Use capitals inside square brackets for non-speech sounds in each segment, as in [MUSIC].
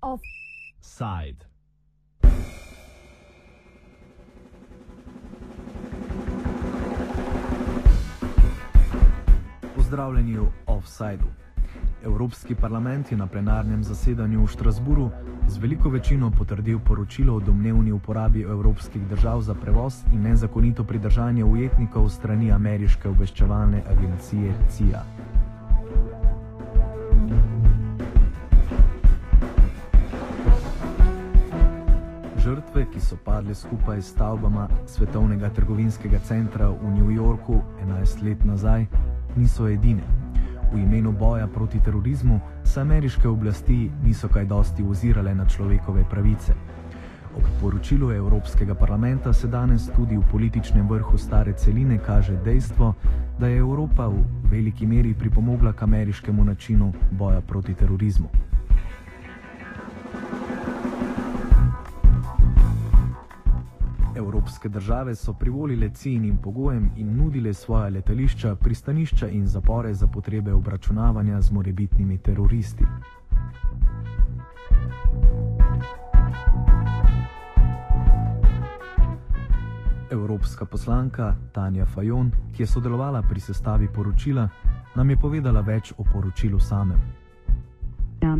Offside. Pozdravljeni v Offsideu. Evropski parlament je na plenarnem zasedanju v Štrasburu z veliko večino potrdil poročilo o domnevni uporabi evropskih držav za prevoz in nezakonito pridržanje ujetnikov strani ameriške obveščevalne agencije CIA. Žrtve, ki so padle skupaj s stavbama Svetovnega trgovinskega centra v New Yorku 11 let nazaj, niso edine. V imenu boja proti terorizmu se ameriške oblasti niso kaj dosti ozirale na človekove pravice. Ob poročilu Evropskega parlamenta se danes tudi v političnem vrhu stare celine kaže dejstvo, da je Evropa v veliki meri pripomogla k ameriškemu načinu boja proti terorizmu. Evropske države so privolile cijenim pogojem in nudile svoje letališča, pristanišča in zapore za potrebe obračunavanja z morebitnimi teroristi. Evropska poslanka Tanja Fajon, ki je sodelovala pri sestavi poročila, nam je povedala več o poročilu samem. Ja.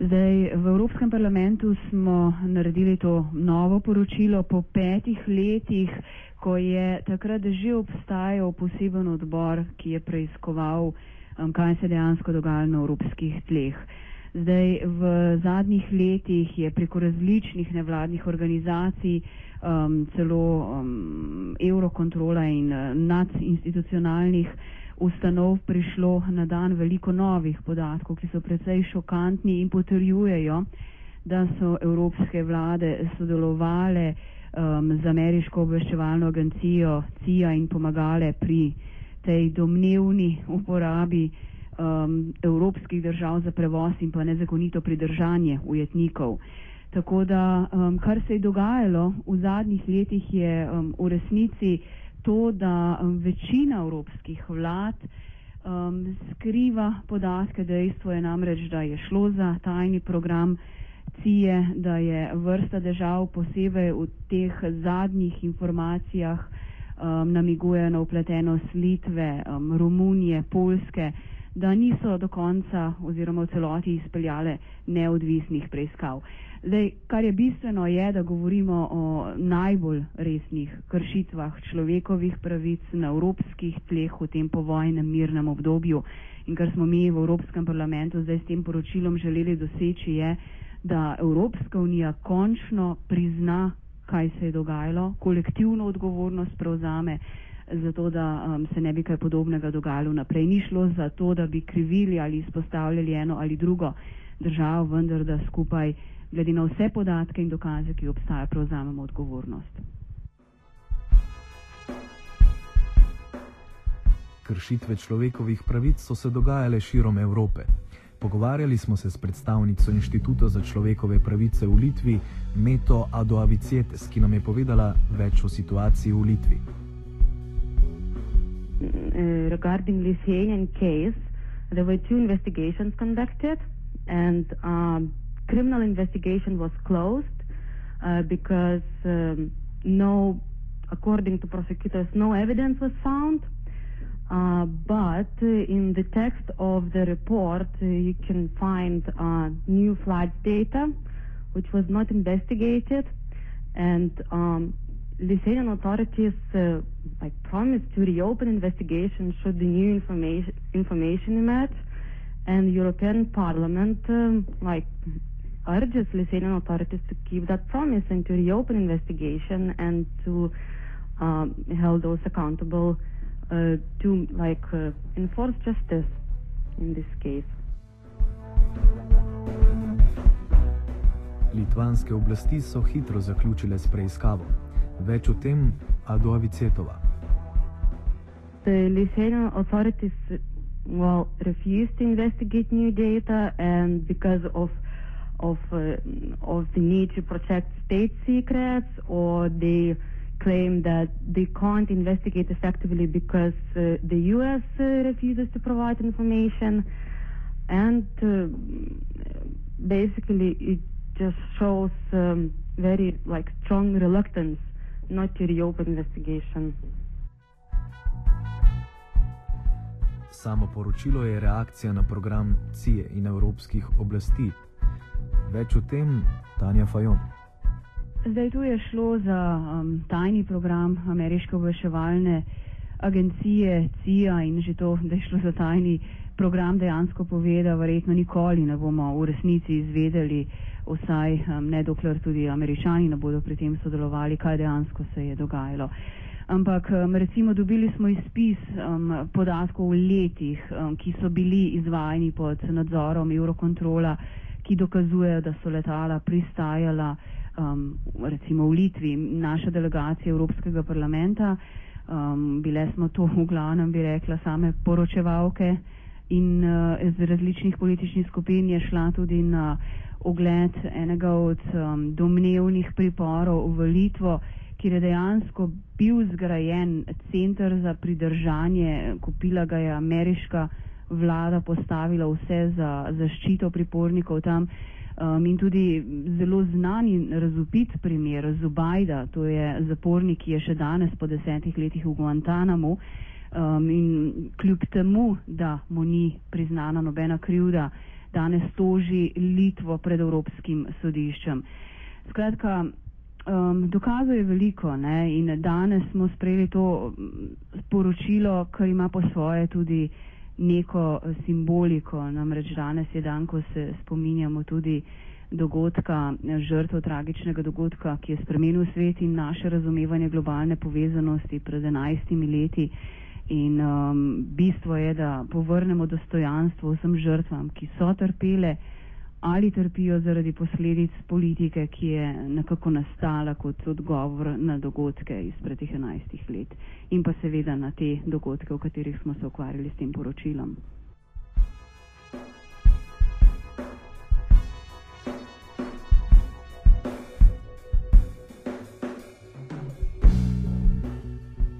Zdaj, v Evropskem parlamentu smo naredili to novo poročilo po petih letih, ko je takrat že obstajal poseben odbor, ki je preiskoval, um, kaj se dejansko dogaja na evropskih tleh. Zdaj, v zadnjih letih je preko različnih nevladnih organizacij, um, celo um, Eurokontrola in uh, nadinstitucionalnih ustanov prišlo na dan veliko novih podatkov, ki so precej šokantni in potrjujejo, da so evropske vlade sodelovale um, z ameriško obveščevalno agencijo CIA in pomagale pri tej domnevni uporabi um, evropskih držav za prevoz in pa nezakonito pridržanje ujetnikov. Tako da, um, kar se je dogajalo v zadnjih letih, je um, v resnici to, da um, večina evropskih vlad um, skriva podatke. Dejstvo je namreč, da je šlo za tajni program CIE, da je vrsta držav posebej v teh zadnjih informacijah um, namiguje na upletenost Litve, um, Romunije, Polske, da niso do konca oziroma v celoti izpeljale neodvisnih preiskav. Zdaj, kar je bistveno, je, da govorimo o najbolj resnih kršitvah človekovih pravic na evropskih tleh v tem povojnem mirnem obdobju. In kar smo mi v Evropskem parlamentu zdaj s tem poročilom želeli doseči, je, da Evropska unija končno prizna, kaj se je dogajalo, kolektivno odgovornost prevzame, zato da um, se ne bi kaj podobnega dogajalo naprej. Ni šlo za to, da bi krivili ali izpostavljali eno ali drugo državo, vendar da skupaj glede na vse podatke in dokaze, ki obstajajo, prevzamemo odgovornost. Kršitve človekovih pravic so se dogajale širom Evrope. Pogovarjali smo se s predstavnico Inštituta za človekove pravice v Litvi, Meto Adoavicietes, ki nam je povedala več o situaciji v Litvi. Uh, regarding Lithuanian case, there were two investigations conducted, and um, criminal investigation was closed uh, because um, no, according to prosecutors, no evidence was found. Uh, but uh, in the text of the report, uh, you can find uh, new flight data, which was not investigated, and um, Lithuanian authorities uh, like promised to reopen investigation should the new information information emerge, and European Parliament um, like urges Lithuanian authorities to keep that promise and to reopen investigation and to um, hold those accountable uh, to like uh, enforce justice in this case. Litvanske oblasti so hitro zaključile s preiskavo. Več o tem Ado Avicetova. The Lithuanian authorities well refused to investigate new data and because of of uh, of the need to protect state secrets or they claim that they can't investigate effectively because uh, the U.S. Uh, refuses to provide information, and uh, basically it just shows um, very like strong reluctance not to reopen investigation. Samo poročilo je reakcija na program CIA in evropskih oblasti. Več o tem Tanja Fajon. Zdaj tu je šlo za um, tajni program ameriške obveščevalne agencije CIA in že to, da je šlo za tajni program, dejansko pove, da verjetno nikoli ne bomo v resnici izvedeli, vsaj um, ne dokler tudi američani ne bodo pri tem sodelovali, kaj dejansko se je dogajalo. Ampak um, recimo dobili smo izpis um, podatkov v letih, um, ki so bili izvajani pod nadzorom Eurokontrola, ki dokazujejo, da so letala pristajala um, recimo v Litvi, naša delegacija Evropskega parlamenta. Um, bile smo to v glavnem, bi rekla, same poročevalke in uh, iz različnih političnih skupin je šla tudi na ogled enega od um, domnevnih priporov v Litvo, kjer je dejansko bil zgrajen center za pridržanje, kupila ga je ameriška vlada, postavila vse za zaščito pripornikov tam. Um, in tudi zelo znan in razupit primer Zubajda, to je zapornik, ki je še danes po desetih letih v Guantanamu, um, in kljub temu, da mu ni priznana nobena krivda, danes toži Litvo pred Evropskim sodiščem. Skratka, um, dokazov je veliko ne? in danes smo sprejeli to sporočilo, kar ima po svoje tudi neko simboliko. Namreč danes je dan, ko se spominjamo tudi dogodka, žrtvo tragičnega dogodka, ki je spremenil svet in naše razumevanje globalne povezanosti pred enajstimi leti. In um, bistvo je, da povrnemo dostojanstvo vsem žrtvam, ki so trpele ali trpijo zaradi posledic politike, ki je nekako nastala kot odgovor na dogodke izpred teh enajstih let in pa seveda na te dogodke, v katerih smo se ukvarjali s tem poročilom.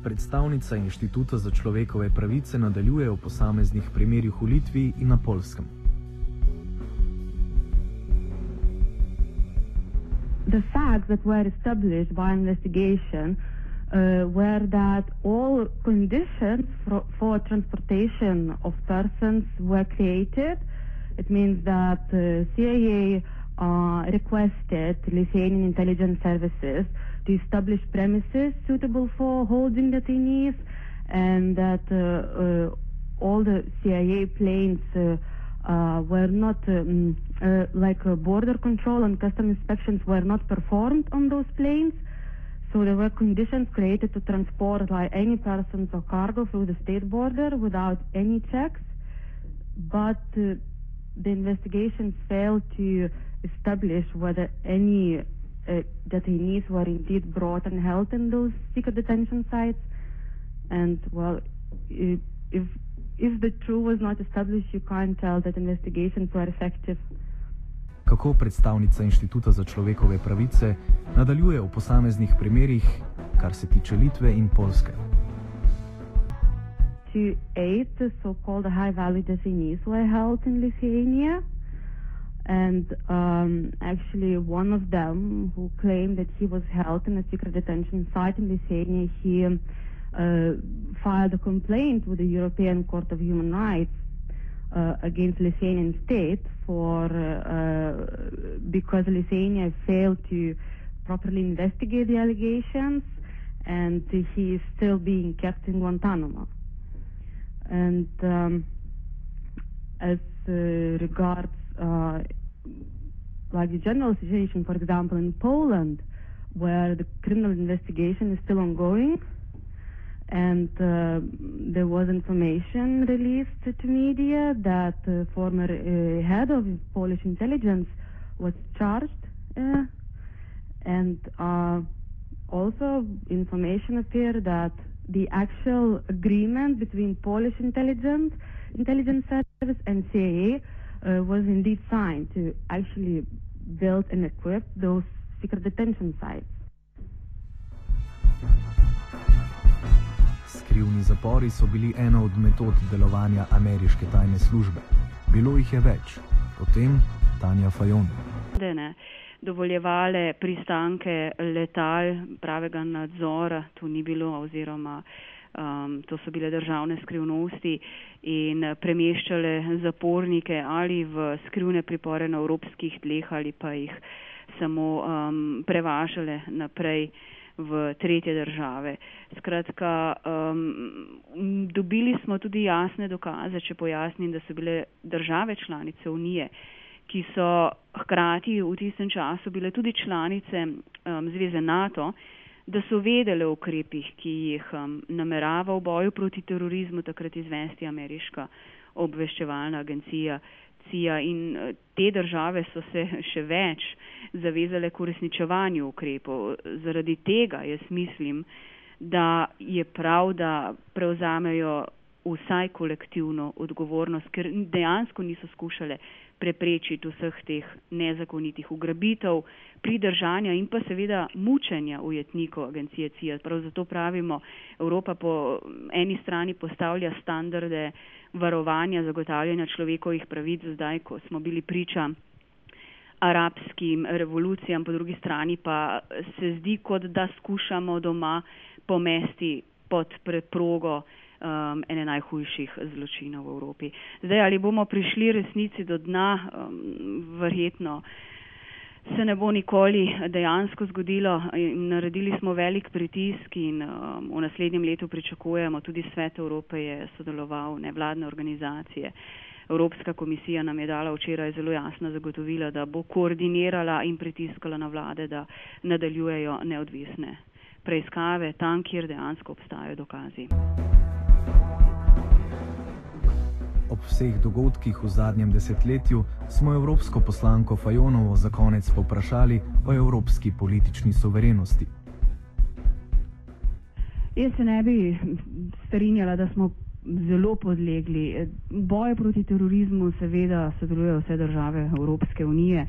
Predstavnica Inštituta za človekove pravice nadaljuje o posameznih primerjih v Litvi in na Polskem. Facts that were established by investigation uh, were that all conditions for, for transportation of persons were created. It means that uh, CIA uh, requested Lithuanian intelligence services to establish premises suitable for holding detainees, and that uh, uh, all the CIA planes uh, uh, were not um, uh, like border control and custom inspections were not performed on those planes. So there were conditions created to transport like any persons or cargo through the state border without any checks. But uh, the investigations failed to establish whether any uh, detainees were indeed brought and held in those secret detention sites. And well, if if the truth was not established, you can't tell that investigations were effective. Kako predstavnica Inštituta za človekove pravice nadaljuje o posameznih primerih, kar se tiče Litve in Polske? To eight so-called high-value detainees were held in Lithuania. And um, actually, one of them who claimed that he was held in a secret detention site in Lithuania, he uh, filed a complaint with the European Court of Human Rights uh, against Lithuanian state for uh, uh because Lithuania failed to properly investigate the allegations, and he is still being kept in Guantanamo. And um, as uh, regards uh, like the general situation, for example, in Poland, where the criminal investigation is still ongoing, and uh, there was information released to media that the former uh, head of Polish intelligence was charged, uh, and uh, also information appeared that the actual agreement between Polish intelligence intelligence service and CIA uh, was indeed signed to actually build and equip those secret detention sites. Predvolilni zapori so bili ena od metod delovanja ameriške tajne službe. Bilo jih je več. Potem Tanja Fajon. Dovoljevale pristanke letal, pravega nadzora tu ni bilo, oziroma um, to so bile državne skrivnosti in premeščale zapornike ali v skrivne pripore na evropskih tleh ali pa jih samo um, prevažale naprej v tretje države. Skratka, um, dobili smo tudi jasne dokaze, če pojasnim, da so bile države članice Unije, ki so hkrati v tistem času bile tudi članice um, Zveze NATO, da so vedele o ukrepih, ki jih um, namerava v boju proti terorizmu takrat izvesti ameriška obveščevalna agencija CIA in uh, te države so se [LAUGHS] še več zavezale k uresničevanju ukrepov. Zaradi tega jaz mislim, da je prav, da prevzamejo vsaj kolektivno odgovornost, ker dejansko niso skušale preprečiti vseh teh nezakonitih ugrabitev, pridržanja in pa seveda mučenja ujetnikov agencije CIA. Prav zato pravimo, Evropa po eni strani postavlja standarde varovanja, zagotavljanja človekovih pravic, zdaj, ko smo bili priča arabskim revolucijam, po drugi strani pa se zdi, kot da skušamo doma pomesti pod preprogo um, ene najhujših zločinov v Evropi. Zdaj, ali bomo prišli resnici do dna, um, verjetno se ne bo nikoli dejansko zgodilo. Naredili smo velik pritisk in um, v naslednjem letu pričakujemo, tudi Svet Evrope je sodeloval, nevladne organizacije. Evropska komisija nam je dala včeraj zelo jasna zagotovila, da bo koordinirala in pritiskala na vlade, da nadaljujejo neodvisne preiskave tam, kjer dejansko obstajajo dokazi. Ob vseh dogodkih v zadnjem desetletju smo evropsko poslanko Fajonovo za konec poprašali o evropski politični soverenosti. Jaz se ne bi strinjala, da smo zelo podlegli. Boj proti terorizmu seveda sodelujejo vse države Evropske unije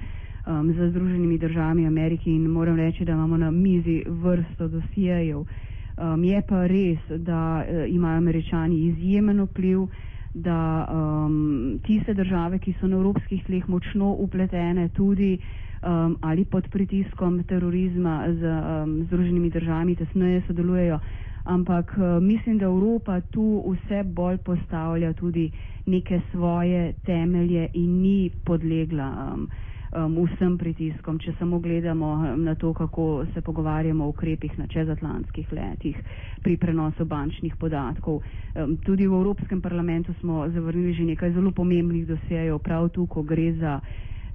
um, z Združenimi državami Amerike in moram reči, da imamo na mizi vrsto dosijejev. Um, je pa res, da uh, imajo američani izjemen vpliv, da um, tiste države, ki so na evropskih tleh močno upletene tudi um, ali pod pritiskom terorizma z um, Združenimi državami tesneje sodelujejo. Ampak eh, mislim, da Evropa tu vse bolj postavlja tudi neke svoje temelje in ni podlegla um, um, vsem pritiskom, če samo gledamo um, na to, kako se pogovarjamo o ukrepih na čezatlantskih letih pri prenosu bančnih podatkov. Um, tudi v Evropskem parlamentu smo zavrnili že nekaj zelo pomembnih dosejev, prav tu, ko gre za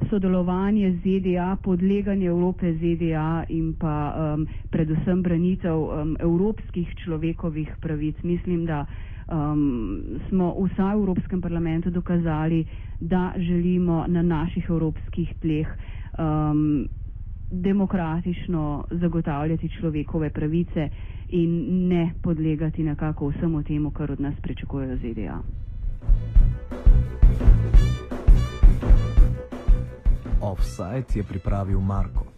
sodelovanje z ZDA, podleganje Evrope ZDA in pa um, predvsem branitev um, evropskih človekovih pravic. Mislim, da um, smo vsa v Evropskem parlamentu dokazali, da želimo na naših evropskih tleh um, demokratično zagotavljati človekove pravice in ne podlegati nekako vsemu temu, kar od nas pričakujejo ZDA. Offside je pripravil Marko.